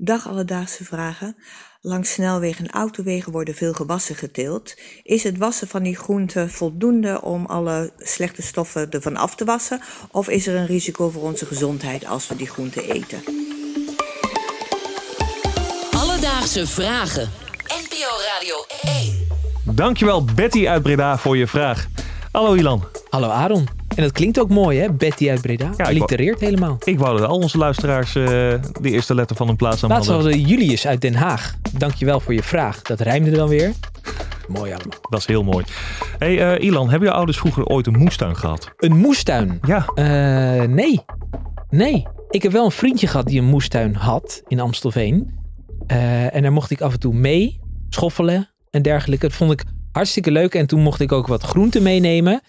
Dag alledaagse vragen. Langs snelwegen en autowegen worden veel gewassen geteeld. Is het wassen van die groenten voldoende om alle slechte stoffen ervan af te wassen? Of is er een risico voor onze gezondheid als we die groenten eten? Alledaagse vragen. NPO Radio 1. Dankjewel Betty uit Breda voor je vraag. Hallo Ilan. Hallo Aaron. En dat klinkt ook mooi, hè? Betty uit Breda. Ja, Allitereert helemaal. Ik wou dat al onze luisteraars eh, de eerste letter van een plaatsnaam Laatst hadden. Julius uit Den Haag. Dankjewel voor je vraag. Dat rijmde dan weer. Mooi allemaal. Dat is heel mooi. hey, eh, Ilan, hebben je ouders vroeger ooit een moestuin gehad? Een moestuin? Ja. Eh, nee. Nee. Ik heb wel een vriendje gehad die een moestuin had in Amstelveen. En daar mocht ik af en toe mee schoffelen en dergelijke. Dat vond ik hartstikke leuk. En toen mocht ik ook wat groenten meenemen.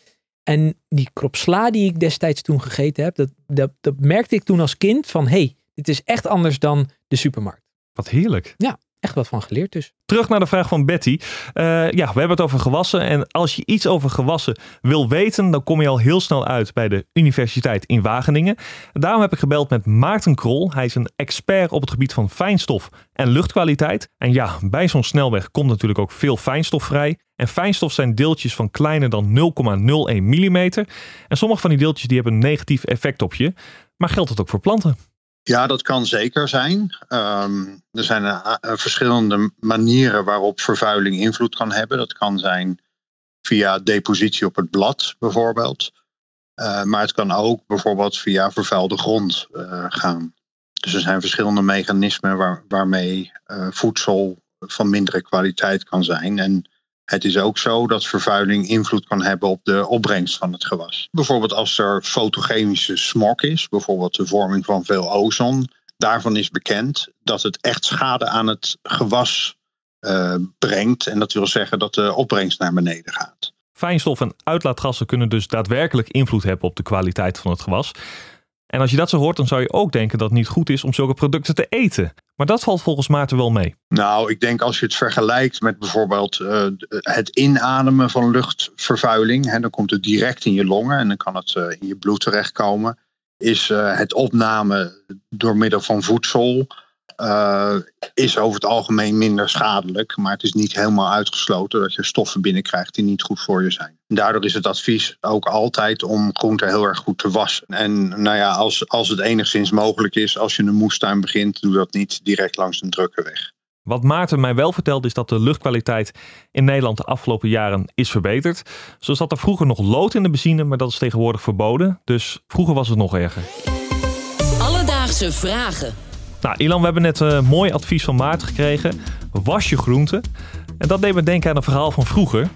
En die krop sla die ik destijds toen gegeten heb, dat, dat, dat merkte ik toen als kind van, hé, hey, dit is echt anders dan de supermarkt. Wat heerlijk. Ja, echt wat van geleerd dus. Terug naar de vraag van Betty. Eh, ja, we hebben het over gewassen. En als je iets over gewassen wil weten, dan kom je al heel snel uit bij de Universiteit in Wageningen. Daarom heb ik gebeld met Maarten Krol. Hij is een expert op het gebied van fijnstof en luchtkwaliteit. En ja, bij zo'n snelweg komt natuurlijk ook veel fijnstof vrij. En fijnstof zijn deeltjes van kleiner dan 0,01 mm. En sommige van die deeltjes die hebben een negatief effect op je. Maar geldt het ook voor planten? Ja, dat kan zeker zijn. Ehm, er zijn uh, uh, verschillende manieren waarop vervuiling invloed kan hebben. Dat kan zijn via depositie op het blad bijvoorbeeld. Uh, maar het kan ook bijvoorbeeld via vervuilde grond gaan. Dus er zijn verschillende mechanismen waar, waarmee voedsel van mindere kwaliteit kan zijn. En het is ook zo dat vervuiling invloed kan hebben op de opbrengst van het gewas. Bijvoorbeeld als er fotochemische smog is, bijvoorbeeld de vorming van veel ozon. Daarvan is bekend dat het echt schade aan het gewas uh, brengt. En dat wil zeggen dat de opbrengst naar beneden gaat. Fijnstof en uitlaatgassen kunnen dus daadwerkelijk invloed hebben op de kwaliteit van het gewas. En als je dat zo hoort, dan zou je ook denken dat het niet goed is om zulke producten te eten. Maar dat valt volgens Maarten wel mee. Nou, ik denk als je het vergelijkt met bijvoorbeeld uh, het inademen van luchtvervuiling, hè, dan komt het direct in je longen en dan kan het uh, in je bloed terechtkomen. Is uh, het opname door middel van voedsel uh, is over het algemeen minder schadelijk. Maar het is niet helemaal uitgesloten dat je stoffen binnenkrijgt die niet goed voor je zijn. En daardoor is het advies ook altijd om groenten heel erg goed te wassen. En nou ja, als, als het enigszins mogelijk is, als je een moestuin begint, doe dat niet direct langs een drukke weg. Wat Maarten mij wel vertelt is dat de luchtkwaliteit in Nederland de afgelopen jaren is verbeterd. Zo zat er vroeger nog lood in de benzine, maar dat is tegenwoordig verboden. Dus vroeger was het nog erger. Alledaagse vragen. Nou, Ilan, we hebben net uh, mooi advies van Maarten gekregen. Was je groenten. En dat deed me denken aan een verhaal van vroeger.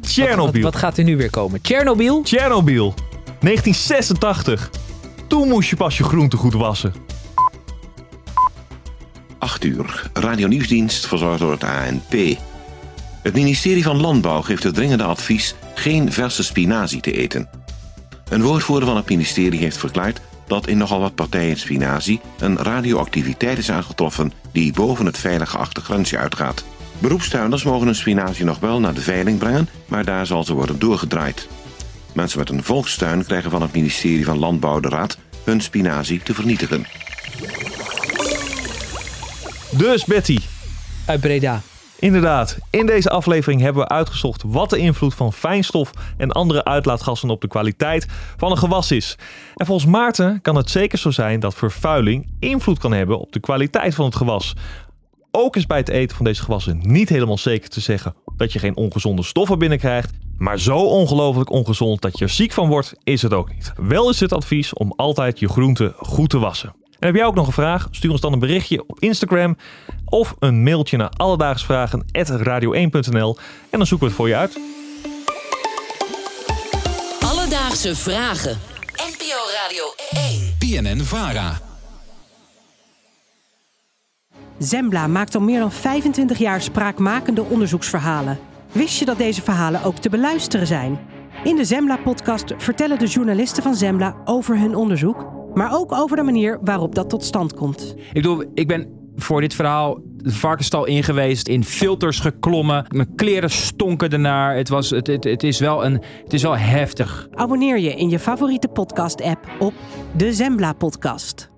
Tsjernobyl. Wat, wat, wat, gaat er nu weer komen? Tsjernobyl? Tsjernobyl. 1986. Toen moest je pas je groenten goed wassen. 8 uur. Radio Nieuwsdienst verzorgd door het ANP. Het ministerie van Landbouw geeft het dringende advies geen verse spinazie te eten. Een woordvoerder van het ministerie heeft verklaard dat in nogal wat partijen spinazie een radioactiviteit is aangetroffen die boven het veilig geachte grensje uitgaat. Beroepstuinders mogen hun spinazie nog wel naar de veiling brengen, maar daar zal ze worden doorgedraaid. Mensen met een volkstuin krijgen van het ministerie van Landbouw de raad hun spinazie te vernietigen. Dus Betty. Uit Breda. Inderdaad, in deze aflevering hebben we uitgezocht wat de invloed van fijnstof en andere uitlaatgassen op de kwaliteit van een gewas is. En volgens Maarten kan het zeker zo zijn dat vervuiling invloed kan hebben op de kwaliteit van het gewas. Ook is bij het eten van deze gewassen niet helemaal zeker te zeggen dat je geen ongezonde stoffen binnenkrijgt. Maar zo ongelooflijk ongezond dat je er ziek van wordt, is het ook niet. Wel is het advies om altijd je groenten goed te wassen. En heb jij ook nog een vraag? Stuur ons dan een berichtje op Instagram of een mailtje naar alledaagsvragen.radio1.nl en dan zoeken we het voor je uit. Alledaagse vragen. NPO Radio 1. PNN Vara. Zembla maakt al meer dan 25 jaar spraakmakende onderzoeksverhalen. Wist je dat deze verhalen ook te beluisteren zijn? In de Zembla-podcast vertellen de journalisten van Zembla over hun onderzoek, maar ook over de manier waarop dat tot stand komt. Ik bedoel, ik ben voor dit verhaal de varkenstal ingeweest, in filters geklommen. Mijn kleren stonken ernaar. Het, was, het, het, het, is, wel een, het is wel heftig. Abonneer je in je favoriete podcast-app op de Zembla-podcast.